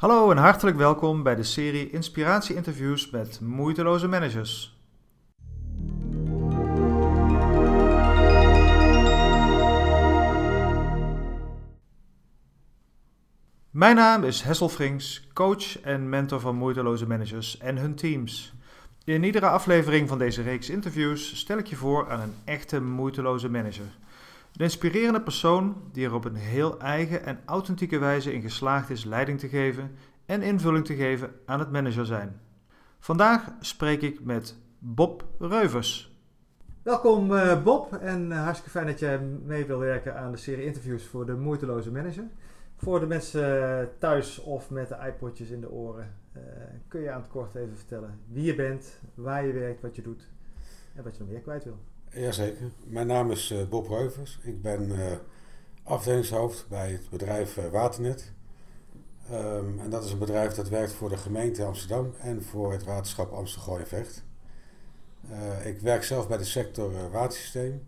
Hallo en hartelijk welkom bij de serie Inspiratie-interviews met moeiteloze managers. Mijn naam is Hessel Frings, coach en mentor van moeiteloze managers en hun teams. In iedere aflevering van deze reeks interviews stel ik je voor aan een echte moeiteloze manager. Een inspirerende persoon die er op een heel eigen en authentieke wijze in geslaagd is leiding te geven en invulling te geven aan het manager zijn. Vandaag spreek ik met Bob Reuvers. Welkom uh, Bob en uh, hartstikke fijn dat jij mee wil werken aan de serie interviews voor de moeiteloze manager. Voor de mensen uh, thuis of met de iPodjes in de oren, kun je aan het kort even vertellen wie je bent, waar je werkt, wat je doet en wat je nog meer kwijt wil. Jazeker. Mijn naam is Bob Reuvers. Ik ben afdelingshoofd bij het bedrijf Waternet. Um, en dat is een bedrijf dat werkt voor de gemeente Amsterdam en voor het waterschap Amsterdam Vecht. Ik werk zelf bij de sector watersysteem.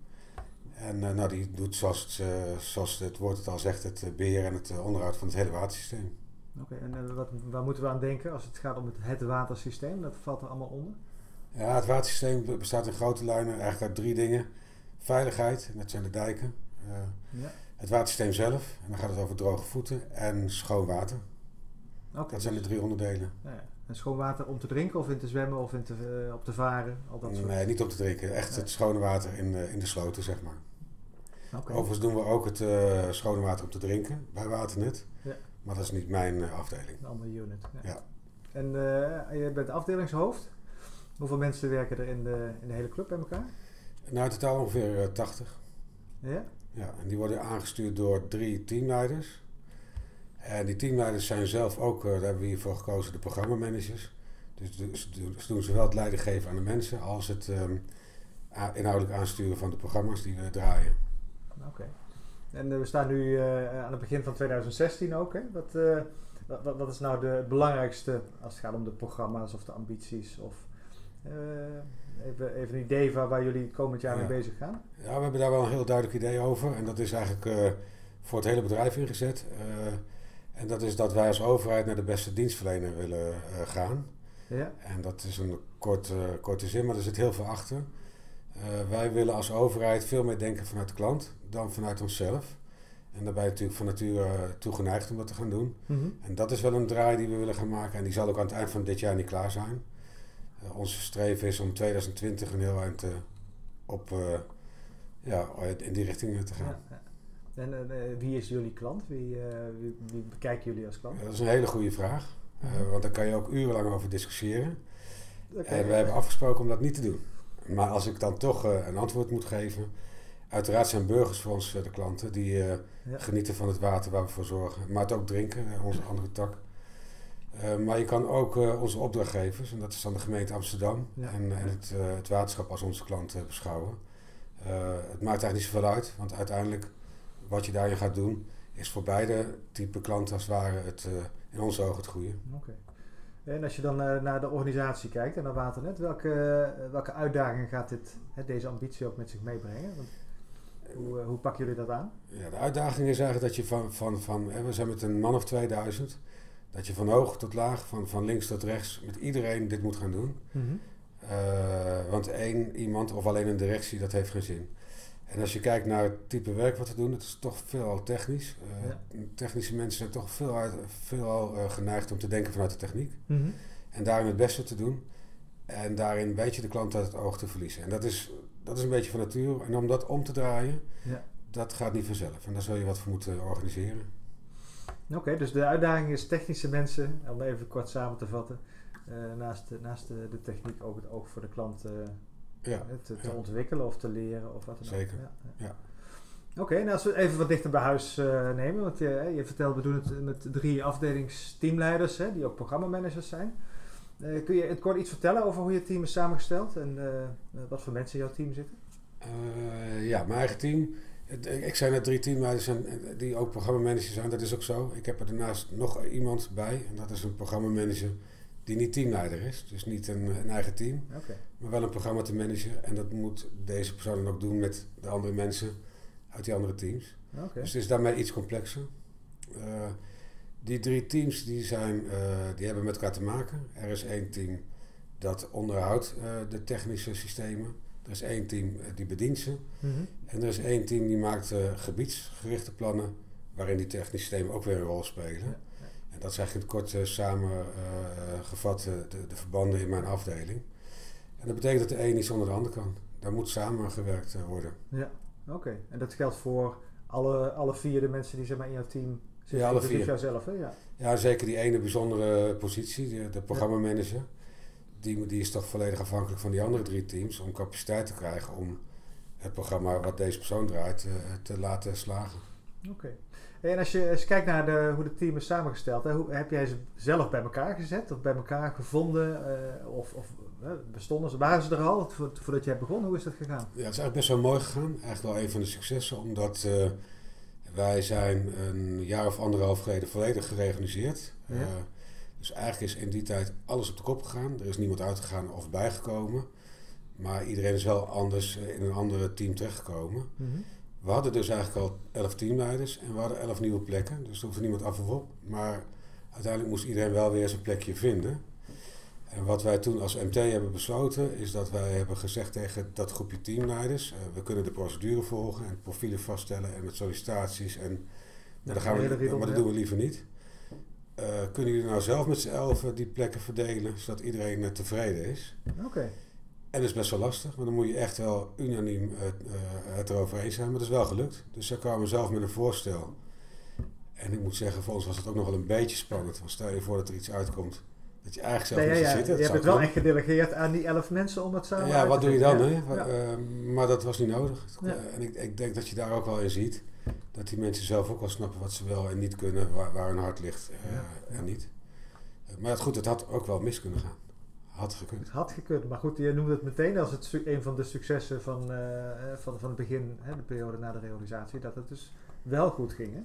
En nou, die doet zoals het, zoals het woord het al zegt, het beheer en het onderhoud van het hele watersysteem. Oké, en wat, waar moeten we aan denken als het gaat om het, het watersysteem? Dat valt er allemaal onder? Ja, het watersysteem bestaat in grote lijnen eigenlijk uit drie dingen. Veiligheid, dat zijn de dijken. Ja. Het watersysteem zelf, en dan gaat het over droge voeten en schoon water. Okay, dat zijn de drie onderdelen. Ja, en schoon water om te drinken of in te zwemmen of in te, uh, op te varen? Al dat soort nee, niet om te drinken. Echt het schone water in, uh, in de sloten, zeg maar. Okay. Overigens doen we ook het uh, schone water om te drinken bij Waternet. Ja. Maar dat is niet mijn afdeling. Een andere unit. Ja. ja. En je bent afdelingshoofd. Hoeveel mensen werken er in de, in de hele club bij elkaar? Nou, in totaal ongeveer 80. Ja? Ja, en die worden aangestuurd door drie teamleiders. En die teamleiders zijn zelf ook, uh, daar hebben we hiervoor gekozen, de programmamanagers. Dus, dus, dus doen zowel het leiding geven aan de mensen als het um, inhoudelijk aansturen van de programma's die we draaien. Oké. En uh, we staan nu uh, aan het begin van 2016 ook. Hè? Wat, wat, wat, is nou de, het belangrijkste als het gaat om de programma's of de ambities? Of, even, even een idee van waar jullie komend jaar ja. mee bezig gaan? Ja, we hebben daar wel een heel duidelijk idee over. En dat is eigenlijk voor het hele bedrijf ingezet. En dat is dat wij als overheid naar de beste dienstverlener willen gaan. Ja. En dat is een korte, korte zin, maar er zit heel veel achter. Uh, wij willen als overheid veel meer denken vanuit de klant dan vanuit onszelf. En daarbij natuurlijk van nature toegeneigd om dat te gaan doen. Mm -hmm. En dat is wel een draai die we willen gaan maken. En die zal ook aan het eind van dit jaar niet klaar zijn. Uh, onze streven is om 2020 een heel eind op, ja, in die richting te gaan. Ja, en wie is jullie klant? Wie, wie, wie, bekijken jullie als klant? Dat is een hele goede vraag. Uh, want daar kan je ook urenlang over discussiëren. Okay. En we hebben afgesproken om dat niet te doen. Maar als ik dan toch een antwoord moet geven. Uiteraard zijn burgers voor ons de klanten die ja. genieten van het water waar we voor zorgen. Maar het ook drinken, onze andere tak. Maar je kan ook onze opdrachtgevers, en dat is dan de gemeente Amsterdam ja. en, en het, het, waterschap als onze klant beschouwen. het maakt eigenlijk niet zoveel uit, want uiteindelijk wat je daarin gaat doen, is voor beide type klanten als het ware het, in onze ogen het goede. Oké. En als je dan naar de organisatie kijkt en naar Waternet, welke, welke uitdagingen gaat dit, hè, deze ambitie ook met zich meebrengen? Want hoe, hoe pakken jullie dat aan? Ja, de uitdaging is eigenlijk dat je van, van, van hè, we zijn met een man of 2000, dat je van hoog tot laag, van, van links tot rechts, met iedereen dit moet gaan doen. Mm -hmm. want één iemand of alleen een directie, dat heeft geen zin. En als je kijkt naar het type werk wat we doen, het is toch veelal technisch. Uh, Technische mensen zijn toch veel veelal uh, geneigd om te denken vanuit de techniek. Mm -hmm. En daarin het beste te doen. En daarin een beetje de klant uit het oog te verliezen. En dat is, dat is een beetje van natuur. En om dat om te draaien, ja. dat gaat niet vanzelf. En daar zul je wat voor moeten organiseren. Oké, okay, dus de uitdaging is technische mensen, om even kort samen te vatten. Uh, naast de, naast de, de, techniek ook het oog voor de klant ja, te, te ontwikkelen of te leren of wat dan ook. Zeker, ja. Oké, nou als we even wat dichter bij huis uh, nemen, want je, je vertelt we doen het met drie afdelingsteamleiders hè, die ook programmamanagers zijn. Kun je het kort iets vertellen over hoe je team is samengesteld en wat voor mensen in jouw team zitten? ja, mijn eigen team. Ik zijn er drie teamleiders die ook programmamanagers zijn, dat is ook zo. Ik heb er daarnaast nog iemand bij en dat is een programmamanager die niet teamleider is. Dus niet een, een eigen team, okay. maar wel een programma te managen. En dat moet deze persoon dan ook doen met de andere mensen uit die andere teams. Okay. Dus het is daarmee iets complexer. Uh, Die drie teams die zijn, die hebben met elkaar te maken. Er is één team dat onderhoudt de technische systemen. Er is één team die bedient ze. Mhm. En er is één team die maakt gebiedsgerichte plannen waarin die technische systemen ook weer een rol spelen. En dat is eigenlijk kort uh, samengevat uh, de, de, verbanden in mijn afdeling. En dat betekent dat de een niet zonder de ander kan. Daar moet samengewerkt worden. Ja, oké. En dat geldt voor alle, alle vier de mensen die zeg maar, in jouw team zitten? Ja, alle dus vier. Jouzelf, hè? Ja. ja, zeker die ene bijzondere positie, de, de programmamanager. Die, die is toch volledig afhankelijk van die andere drie teams om capaciteit te krijgen om het programma wat deze persoon draait te laten slagen. Oké. En als je, als kijkt naar de, hoe het team is samengesteld, hè, hoe, heb jij ze zelf bij elkaar gezet of bij elkaar gevonden? Uh, of, of uh, bestonden ze, waren ze er al voordat hebt begonnen? Hoe is dat gegaan? Ja, het is eigenlijk best wel mooi gegaan. Eigenlijk wel een van de successen, omdat uh, wij zijn een jaar of anderhalf geleden volledig gereorganiseerd. Ja. dus eigenlijk is in die tijd alles op de kop gegaan. Er is niemand uitgegaan of bijgekomen. Maar iedereen is wel anders in een andere team terechtgekomen. Mm we hadden dus eigenlijk al elf teamleiders en we hadden elf nieuwe plekken. Dus er hoefde niemand af of op. Maar uiteindelijk moest iedereen wel weer zijn plekje vinden. En wat wij toen als MT hebben besloten, is dat wij hebben gezegd tegen dat groepje teamleiders: uh, we kunnen de procedure volgen en profielen vaststellen en met sollicitaties. En, maar, dan gaan we, maar dat doen we liever niet. Uh, kunnen jullie nou zelf met z'n elf die plekken verdelen, zodat iedereen uh, tevreden is? Oké. En dat is best wel lastig, want dan moet je echt wel unaniem het, uh, het erover eens zijn. Maar dat is wel gelukt. Dus zij kwamen zelf met een voorstel. En ik moet zeggen, voor ons was het ook nog wel een beetje spannend. Want stel je voor dat er iets uitkomt dat je eigenlijk zelf ja, niet ja, zitten. Je hebt het wel echt gedelegeerd aan die elf mensen om het samen Ja, wat doe je dan? Hè? Uh, maar dat was niet nodig. en ik, ik, denk dat je daar ook wel in ziet dat die mensen zelf ook wel snappen wat ze wel en niet kunnen, waar, waar hun hart ligt uh, en niet. maar het, goed, het had ook wel mis kunnen gaan. Had gekund. Had gekund. Maar goed, je noemde het meteen als het een van de successen van, uh, van, van het begin, hè, de periode na de realisatie, dat het dus wel goed ging. Hè?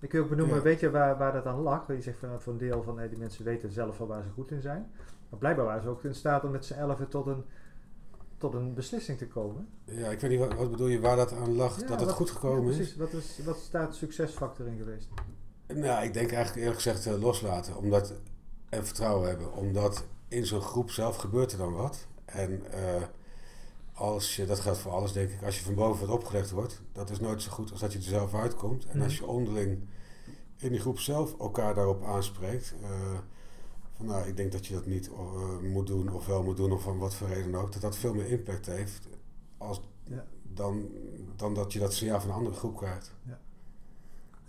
Ik kun je ook benoemen, weet je waar, waar dat aan lag? Je zegt van, voor een deel van hey, die mensen weten zelf wel waar ze goed in zijn. Maar blijkbaar waren ze ook in staat om met z'n elfen tot een, tot een beslissing te komen. Ja, ik weet niet, wat, wat bedoel je, waar dat aan lag, dat het goed gekomen is? Wat is? Wat is de succesfactor in geweest? Nou, ik denk eigenlijk eerlijk gezegd uh, loslaten omdat, en vertrouwen hebben. Omdat in zo'n groep zelf gebeurt er dan wat. En uh, als je, dat geldt voor alles denk ik, als je van boven wat opgelegd wordt, dat is nooit zo goed als dat je er zelf uitkomt. En als mhm. je onderling in die groep zelf elkaar daarop aanspreekt, uh, van nou, ik denk dat je dat niet uh, moet doen of wel moet doen of van wat voor reden ook, dat dat veel meer impact heeft als, ja. dan, dan dat je dat signaal van een andere groep krijgt. Ja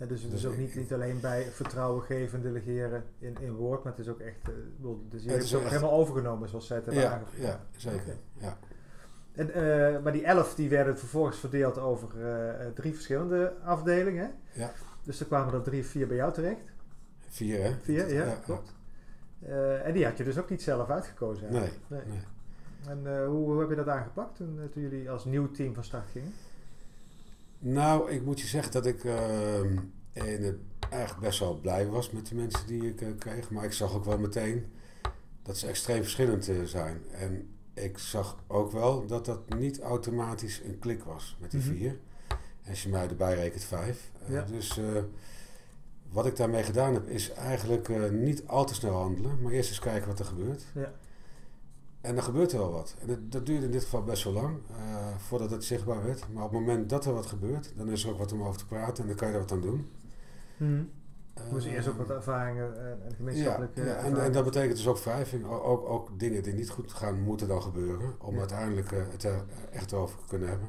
dus het is dus ook niet, niet alleen bij vertrouwen geven en delegeren in, in woord, maar het is ook echt, uh, dus je hebt ook helemaal overgenomen zoals zij het hebben ja, aangevoerd. Ja, zeker. Ja. En, uh, maar die elf die werden vervolgens verdeeld over uh, drie verschillende afdelingen. Ja. Dus er kwamen er drie, vier bij jou terecht. Vier, hè? Vier, ja, klopt. en die had je dus ook niet zelf uitgekozen. Nee, nee. nee. En hoe, hoe, heb je dat aangepakt toen, toen jullie als nieuw team van start gingen? Nou, ik moet je zeggen dat ik uh, in het eigenlijk best wel blij was met de mensen die ik uh, kreeg. Maar ik zag ook wel meteen dat ze extreem verschillend uh, zijn. En ik zag ook wel dat dat niet automatisch een klik was met die mm -hmm. vier. Als je mij erbij rekent vijf. Eh, ja. Dus wat ik daarmee gedaan heb is eigenlijk niet al te snel handelen. Maar eerst eens kijken wat er gebeurt. Ja. En dan gebeurt er wel wat. En dat, dat duurde in dit geval best wel lang, uh, voordat het zichtbaar werd. Maar op het moment dat er wat gebeurt, dan is er ook wat om over te praten en dan kan je er wat aan doen. Hmm. Uh, Moest eerst ook wat ervaringen en gemeenschappelijke ja, ja en, en, dat betekent dus ook wrijving. Ook, ook, dingen die niet goed gaan, moeten dan gebeuren. Om uiteindelijk uh, het er echt over te kunnen hebben.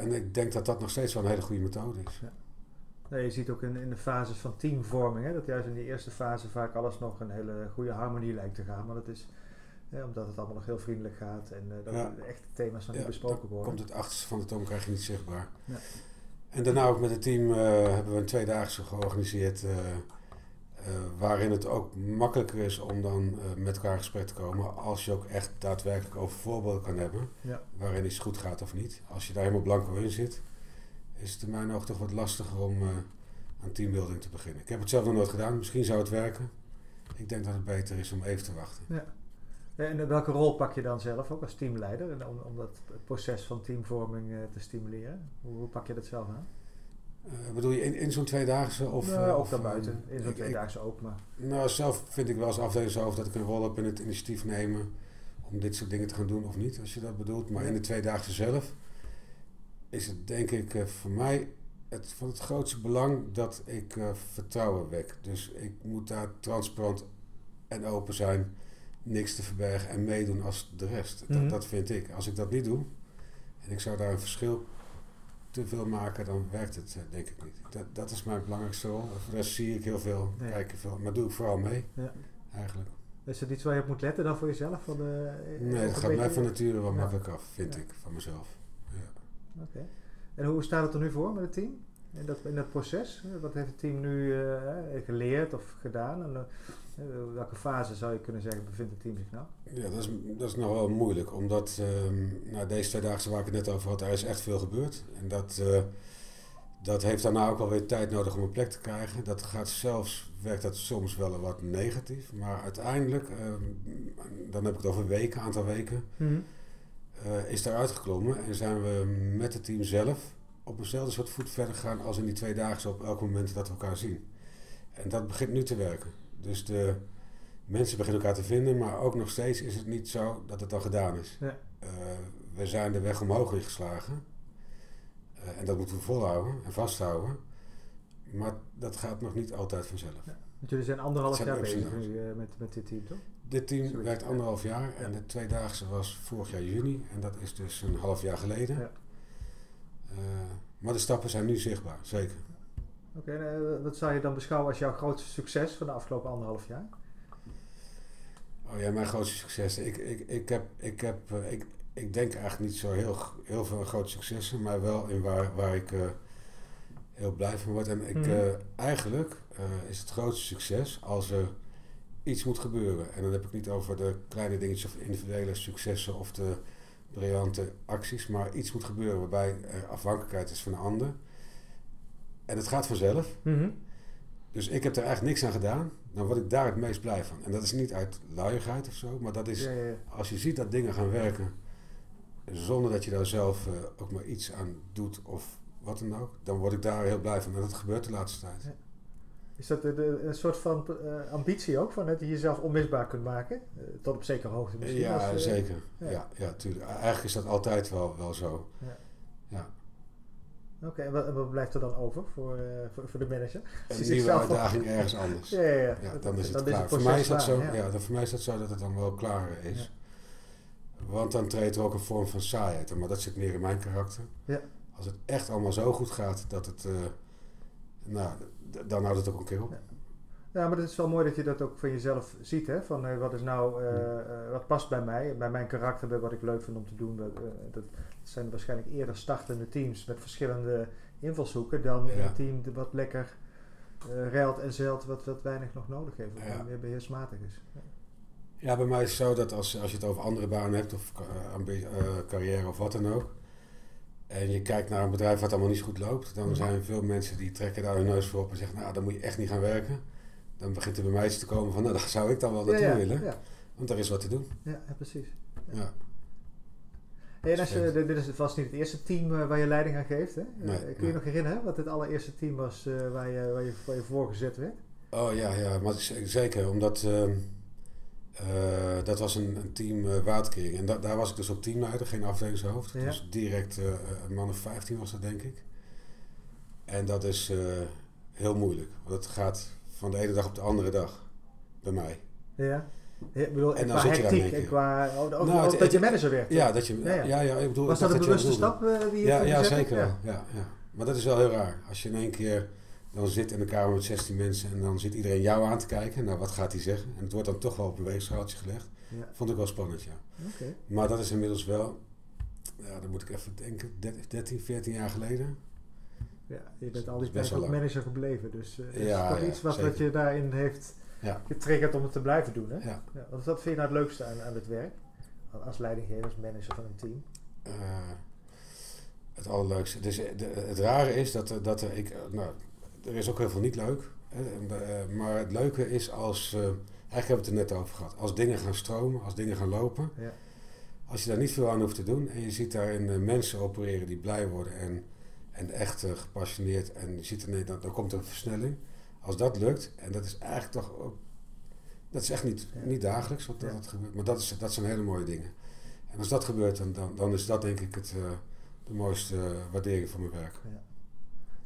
en ik denk dat dat nog steeds wel een hele goede methode is. Ja. Nee, je ziet ook in, in de fases van teamvorming, hè, dat juist in die eerste fase vaak alles nog een hele goede harmonie lijkt te gaan. Maar dat is omdat het allemaal nog heel vriendelijk gaat en uh, dat ja. de echte thema's nog ja, niet besproken worden. Komt het achterste van de toon krijg je niet zichtbaar. Ja. En daarna ook met het team uh, hebben we een tweedaagse georganiseerd. Uh, waarin het ook makkelijker is om dan met elkaar in gesprek te komen. Als je ook echt daadwerkelijk over voorbeelden kan hebben. Waarin iets goed gaat of niet. Als je daar helemaal blanco in zit is het in mijn ogen toch wat lastiger om uh, aan teambuilding te beginnen. Ik heb het zelf nog nooit gedaan, misschien zou het werken. Ik denk dat het beter is om even te wachten. Ja. En welke rol pak je dan zelf ook als teamleider om, om dat proces van teamvorming uh, te stimuleren? Hoe, hoe, pak je dat zelf aan? Uh, bedoel je in, in zo'n tweedaagse? Of, ja, uh, ook daarbuiten. In zo'n tweedaagse ook, maar... Nou, zelf vind ik wel als afdelingshoofd dat ik een rol heb in het initiatief nemen om dit soort dingen te gaan doen of niet, als je dat bedoelt. Maar in de tweedaagse zelf is het denk ik uh, voor mij het, van het grootste belang dat ik vertrouwen wek. Dus ik moet daar transparant en open zijn, niks te verbergen en meedoen als de rest. Dat, Mhm. dat vind ik. Als ik dat niet doe en ik zou daar een verschil te veel maken, dan werkt het eh, denk ik niet. Dat, dat is mijn belangrijkste rol. Voor de rest zie ik heel veel, Ja. kijk ik veel, maar doe ik vooral mee Ja. eigenlijk. Is dat iets waar je op moet letten dan voor jezelf? Van de, Nee, dat gaat mij van nature wel Ja. makkelijk af, vind ik, van mezelf. Oké. En hoe staat het er nu voor met het team? In dat, in dat proces? Eh, Wat heeft het team nu eh, geleerd of gedaan? En, eh, welke fase zou je kunnen zeggen bevindt het team zich nou? Ja, dat is, dat is nog wel moeilijk, omdat ehm nou, deze twee dagen waar ik het net over had, er is echt veel gebeurd. En dat, eh, dat heeft daarna ook wel weer tijd nodig om een plek te krijgen. Dat gaat zelfs, werkt dat soms wel wat negatief, maar uiteindelijk, ehm, dan heb ik het over weken, aantal weken, eh, is daaruit geklommen en zijn we met het team zelf op eenzelfde soort voet verder gegaan als in die twee dagen op elk moment dat we elkaar zien. En dat begint nu te werken. Dus de mensen beginnen elkaar te vinden, maar ook nog steeds is het niet zo dat het al gedaan is. Ja. Eh, we zijn de weg omhoog ingeslagen. Eh, en dat moeten we volhouden en vasthouden. Maar dat gaat nog niet altijd vanzelf. Want jullie zijn anderhalf zijn jaar bezig nu met, met dit team, toch? Dit team werkt anderhalf jaar en de tweedaagse was vorig jaar juni. En dat is dus een half jaar geleden. Ja. Eh, maar de stappen zijn nu zichtbaar, zeker. Oké, eh, wat zou je dan beschouwen als jouw grootste succes van de afgelopen anderhalf jaar? Oh ja, mijn grootste successen. Ik, ik, ik, heb, ik, heb, eh, ik, ik denk eigenlijk niet zo heel, heel veel grote successen, maar wel in waar, waar ik heel blij van word. En ik, Mhm. eigenlijk is het grootste succes als er iets moet gebeuren. En dan heb ik niet over de kleine dingetjes of individuele successen of de briljante acties, maar iets moet gebeuren waarbij er afhankelijkheid is van een ander. En het gaat vanzelf. Dus ik heb er eigenlijk niks aan gedaan. Dan word ik daar het meest blij van. En dat is niet uit luiigheid of zo, maar dat is Ja, ja, ja. als je ziet dat dingen gaan werken zonder dat je daar zelf eh, ook maar iets aan doet of wat dan ook, dan word ik daar heel blij van. En dat gebeurt de laatste tijd. Ja. Is dat de- de- een soort van eh, ambitie ook, van dat je jezelf onmisbaar kunt maken? Eh, tot op zekere hoogte misschien. Ja, als, eh, zeker. ja. Ja. Ja, tuurlijk. Eigenlijk is dat altijd wel, wel zo. Ja. Ja. Oké, en wat, en wat blijft er dan over voor, voor, voor de manager? Een nieuwe uitdaging ergens anders. Ja, ja, ja. Dan is het Dan klaar. voor, mij is dat zo, ja. dan, voor mij is dat zo dat het dan wel klaar is. Want dan treedt er ook een vorm van saaiheid. Maar dat zit meer in mijn karakter. Ja. Als het echt allemaal zo goed gaat dat het... nou, dan houdt het ook een keer op. Ja. Maar het is wel mooi dat je dat ook van jezelf ziet, hè? Van eh, wat is nou, eh, eh, wat past bij mij, bij mijn karakter, bij wat ik leuk vind om te doen. Dat, dat zijn waarschijnlijk eerder startende teams met verschillende invalshoeken dan Ja. een team dat wat lekker reilt en zeilt, wat, wat weinig nog nodig heeft, wat Ja. meer beheersmatig is. Ja. Ja, bij mij is het zo dat als, als je het over andere banen hebt, of carrière of wat dan ook, en je kijkt naar een bedrijf wat allemaal niet zo goed loopt, dan zijn veel mensen die trekken daar hun neus voor op en zeggen, nou, dan moet je echt niet gaan werken. Dan begint er bij mij iets te komen van, nou, daar zou ik dan wel naartoe ja, willen, Ja, want er is wat te doen. ja, precies. Ja. En als je, dit is vast niet het eerste team eh, waar je leiding aan geeft, hè? Eh, Nee, kun je nee. nog herinneren wat het allereerste team was eh, waar, je, waar, je, waar je voor gezet werd? Oh ja, ja, maar zeker, omdat ehm, eh, dat was een, een team eh waterkering. En da- daar was ik dus ook teamleider, geen afdelingshoofd. Ja. Dus direct eh, een man of 15 was dat, denk ik. En dat is heel moeilijk, want het gaat van de ene dag op de andere dag bij mij. Ja. Ik bedoel, En dan qua zit je daar hectiek en qua... Oh, ook, Nou, ook het- dat het- je manager werd. Ja, dat je, Ja, ja, ja. ja, ik bedoel, Was ik dat een bewuste stap die je Ja, ja zeker. Ja, ja. Maar dat is wel heel raar. Als je in één keer dan zit in een kamer met 16 mensen en dan zit iedereen jou aan te kijken. Nou, wat gaat hij zeggen? En het wordt dan toch wel op een weegschaaltje gelegd. Ja. Vond ik wel spannend, ja. Maar dat is inmiddels wel, ja, dan moet ik even denken, 13, 14 jaar geleden. Ja, je bent al die tijd ook manager gebleven. Dus Ja, is toch ja, iets wat, je daarin heeft getriggerd om het te blijven doen. Hè? Ja. Ja, wat vind je nou het leukste aan, aan het werk? Als leidinggever, als manager van een team. Eh, het allerleukste. Dus eh, de, het rare is dat, dat ik, nou, er is ook heel veel niet leuk. Hè, eh, maar het leuke is als, eh, eigenlijk hebben we het er net over gehad, als dingen gaan stromen, als dingen gaan lopen. Ja. Als je daar niet veel aan hoeft te doen en je ziet daarin eh, mensen opereren die blij worden en en echt gepassioneerd en je ziet er, dan, dan komt er een versnelling. Als dat lukt, en dat is eigenlijk toch ook, dat is echt niet, niet dagelijks wat dat, gebeurt, maar dat, is, dat zijn hele mooie dingen. En als dat gebeurt, dan, dan, dan is dat denk ik het, de mooiste waardering van mijn werk.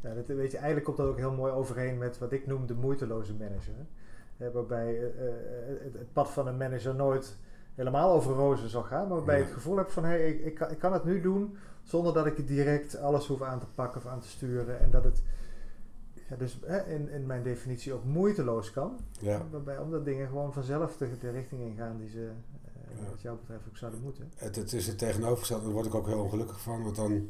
Ja. Dat, weet je, eigenlijk komt dat ook heel mooi overeen met wat ik noem de moeiteloze manager. waarbij het, het, pad van een manager nooit helemaal over rozen zal gaan, maar waarbij je het gevoel hebt van hé, hey, ik, ik, kan, ik kan het nu doen zonder dat ik direct alles hoef aan te pakken of aan te sturen. En dat het ja, dus hè, in, in mijn definitie ook moeiteloos kan. Ja. Waarbij omdat dingen gewoon vanzelf de, de richting ingaan die ze wat jou betreft ook zouden moeten. Het, het is het tegenovergestelde, daar word ik ook heel ongelukkig van. Want dan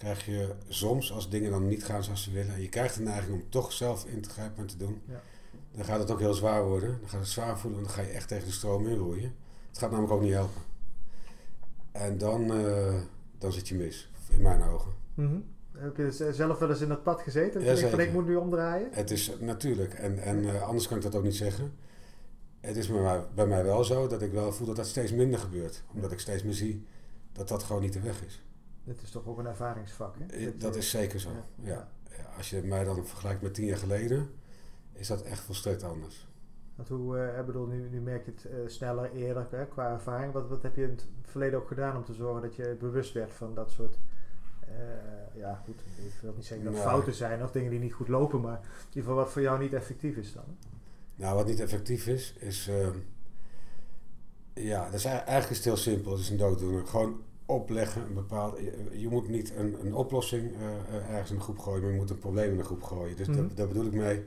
krijg je soms, als dingen dan niet gaan zoals ze willen, en je krijgt de neiging om toch zelf in te grijpen en te doen, ja. dan gaat het ook heel zwaar worden. Dan gaat het zwaar voelen, want dan ga je echt tegen de stroom in roeien. Het gaat namelijk ook niet helpen. En dan, uh, dan zit je mis, in mijn ogen. Mm Heb je zelf wel eens in dat pad gezeten? Ja, van ik moet nu omdraaien? Het is natuurlijk, en, en uh, anders kan ik dat ook niet zeggen. Het is bij mij, bij mij wel zo dat ik wel voel dat dat steeds minder gebeurt. Omdat ik steeds meer zie dat dat gewoon niet de weg is. Dit is toch ook een ervaringsvak, hè? Dat is zeker zo, ja. ja. Als je mij dan vergelijkt met tien jaar geleden, is dat echt volstrekt anders. Want hoe, uh, bedoel, nu, nu merk je het uh, sneller, eerder hè, qua ervaring. Wat, wat heb je in het verleden ook gedaan om te zorgen dat je bewust werd van dat soort, uh, ja goed, ik wil niet zeggen dat nou, fouten zijn of dingen die niet goed lopen, maar in ieder geval wat voor jou niet effectief is dan? Nou, wat niet effectief is, is, ehm, ja, dat is eigenlijk is het heel simpel. Het is een dooddoener. Gewoon opleggen, een bepaald, je, je moet niet een, een oplossing ergens in de groep gooien, maar je moet een probleem in de groep gooien. Dus mm daar bedoel ik mee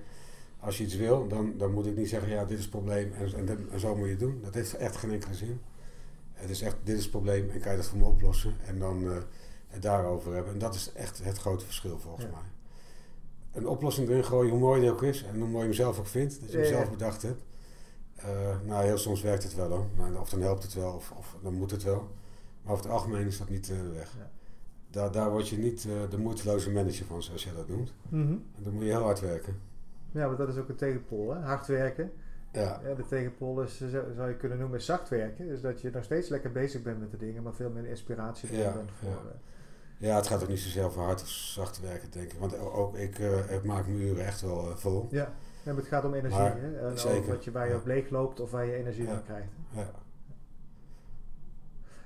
als je iets wil, dan, dan moet ik niet zeggen, ja, dit is het probleem en, en, zo moet je het doen. Dat heeft echt geen enkele zin. Het is echt, dit is het probleem en kan je dat voor me oplossen en dan uh, het daarover hebben. En dat is echt het grote verschil volgens mij. Een oplossing erin gooien, hoe mooi die ook is en hoe mooi je hem zelf ook vindt, dat je hem zelf bedacht hebt. Uh, nou, heel soms werkt het wel hoor. Maar of dan helpt het wel of, of, dan moet het wel. Maar over het algemeen is dat niet uh, weg. Ja. Daar, daar word je niet de moeiteloze manager van, zoals jij dat noemt. Mm -hmm. En dan moet je heel hard werken. Ja, want dat is ook een tegenpol, hè? hard werken. Ja. ja. de tegenpol is, zou je kunnen noemen, zacht werken. Dus dat je nog steeds lekker bezig bent met de dingen, maar veel meer inspiratie ja, bent voor... Ja. Ja, het gaat ook niet zozeer over hard of zacht werken, denk ik. Want ook ik, uh, ik maak mijn uren echt wel uh, vol. Ja. ja, maar het gaat om energie. Maar, hè? En zeker. Wat je, waar je op leeg loopt of waar je energie van krijgt. Ja.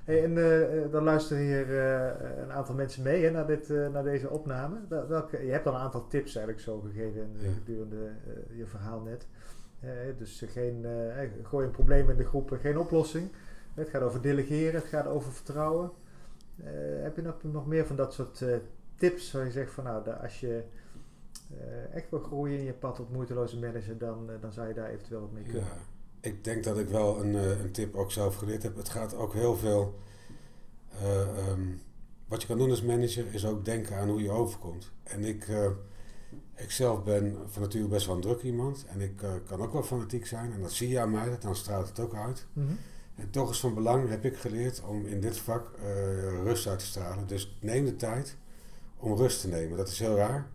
Hey, en uh, dan luisteren hier uh, een aantal mensen mee hè, naar, dit, uh, naar deze opname. Welke, je hebt al een aantal tips eigenlijk zo gegeven ja. gedurende je verhaal net. dus geen, gooi een probleem in de groep, geen oplossing. Het gaat over delegeren, het gaat over vertrouwen. heb je nog, nog meer van dat soort tips waar je zegt van nou, als je echt wil groeien in je pad op moeiteloze manager, dan, dan zou je daar eventueel wat mee kunnen? Ja ik denk dat ik wel een, uh, een tip ook zelf geleerd heb. Het gaat ook heel veel. Uh, um, wat je kan doen als manager is ook denken aan hoe je overkomt. En ik, uh, ik zelf ben van nature best wel een druk iemand. En ik kan ook wel fanatiek zijn. En dat zie je aan mij, dan straalt het ook uit. Mm -hmm. En toch is van belang, heb ik geleerd, om in dit vak rust uit te stralen. Dus neem de tijd om rust te nemen. Dat is heel raar.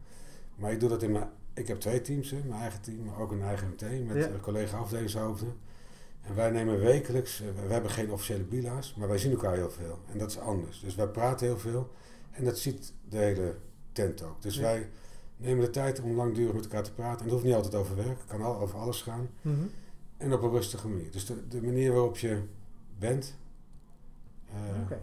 Maar ik doe dat in mijn ik heb twee teams, hè, mijn eigen team, maar ook een eigen MT met ja. collega afdelingshoofden. En wij nemen wekelijks, uh, we hebben geen officiële bila's, maar wij zien elkaar heel veel. En dat is anders. Dus wij praten heel veel en dat ziet de hele tent ook. Dus wij nemen de tijd om langdurig met elkaar te praten. En dat hoeft niet altijd over werk, het kan al over alles gaan. Mm -hmm. En op een rustige manier. Dus de, de manier waarop je bent, uh, okay.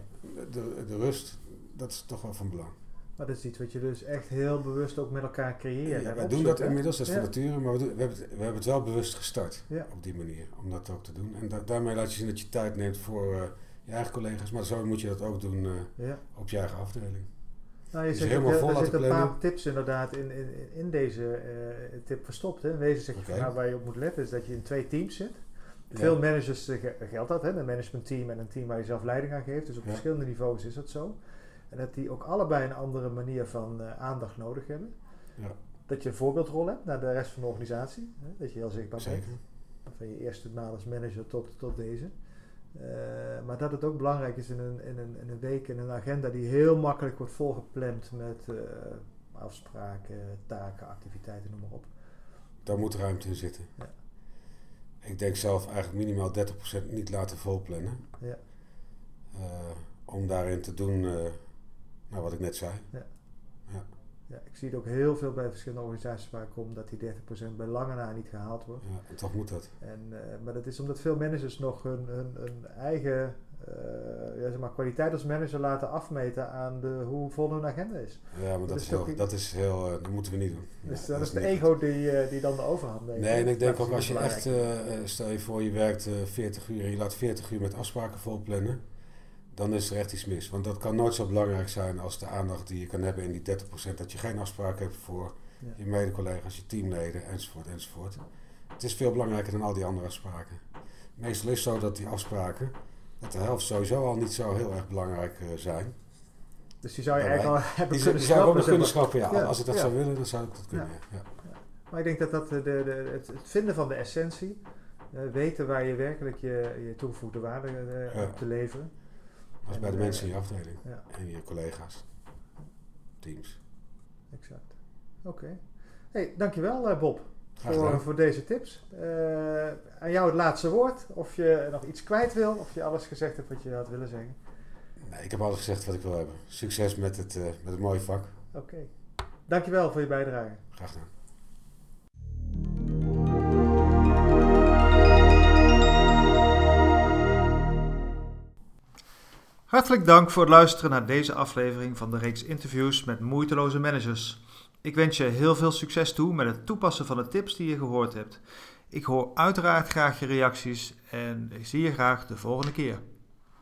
de, de rust, dat is toch wel van belang. Maar dat is iets wat je dus echt heel bewust ook met elkaar creëert. Ja, wij doen dat inmiddels, dat is van nature, maar we, doen, we, hebben het, we hebben het wel bewust gestart op die manier, om dat ook te doen. En da daarmee laat je zien dat je tijd neemt voor uh, je eigen collega's, maar zo moet je dat ook doen uh, op je eigen afdeling. Nou, je dus zegt, helemaal vol er zitten een paar tips inderdaad in, in, in deze uh, tip verstopt. Hè. In wezen zeg je okay. van, nou, waar je op moet letten is dat je in twee teams zit. Veel managers geldt dat, hè, een managementteam en een team waar je zelf leiding aan geeft. Dus op verschillende niveaus is dat zo. En dat die ook allebei een andere manier van uh, aandacht nodig hebben. Ja. Dat je een voorbeeldrol hebt naar de rest van de organisatie. Hè? Dat je heel zichtbaar Zeker. bent. Van je eerste maal als manager tot, tot deze. Uh, maar dat het ook belangrijk is in een, in, een, in een week, in een agenda die heel makkelijk wordt volgepland met uh, afspraken, taken, activiteiten, noem maar op. Daar moet ruimte in zitten. Ja. Ik denk zelf eigenlijk minimaal 30% niet laten volplannen. Ja. om daarin te doen nou, wat ik net zei. Ja. ja. Ja, ik zie het ook heel veel bij verschillende organisaties waar ik kom dat die 30% bij lange na niet gehaald wordt. Ja, en toch moet dat. En, uh, maar dat is omdat veel managers nog hun, hun, hun eigen uh, ja, zeg maar, kwaliteit als manager laten afmeten aan de, hoe vol hun agenda is. Ja, maar dat, is, heel, dat is heel, uh, dat moeten we niet doen. Dus dat, dat, is de ego die, die dan de overhand neemt. Nee, en ik denk ook als je echt, stel je voor je werkt 40 uur en je laat 40 uur met afspraken volplannen dan is er echt iets mis. Want dat kan nooit zo belangrijk zijn als de aandacht die je kan hebben in die 30%. Dat je geen afspraken hebt voor je mede-collega's, je teamleden enzovoort enzovoort. Het is veel belangrijker dan al die andere afspraken. Meestal is het zo dat die afspraken, dat de helft sowieso al niet zo heel erg belangrijk uh, zijn. Dus die zou je eigenlijk al hebben die, kunnen die zou kunnen schrappen, ja. Als ik dat zou willen, dan zou ik dat kunnen, ja. Maar ik denk dat, dat de, de, het, het vinden van de essentie, uh, weten waar je werkelijk je, je toegevoegde waarde uh, hebt te leveren als bij de mensen in je afdeling ja. en je collega's, teams. Exact. Oké. Okay. Hey, dankjewel uh, Bob voor, voor deze tips. Uh, aan jou het laatste woord. Of je nog iets kwijt wil, of je alles gezegd hebt wat je had willen zeggen. Nee, ik heb alles gezegd wat ik wil hebben. Succes met het, uh, met het mooie vak. Oké. Okay. Dankjewel voor je bijdrage. Graag gedaan. Hartelijk dank voor het luisteren naar deze aflevering van de reeks interviews met moeiteloze managers. Ik wens je heel veel succes toe met het toepassen van de tips die je gehoord hebt. Ik hoor uiteraard graag je reacties en ik zie je graag de volgende keer.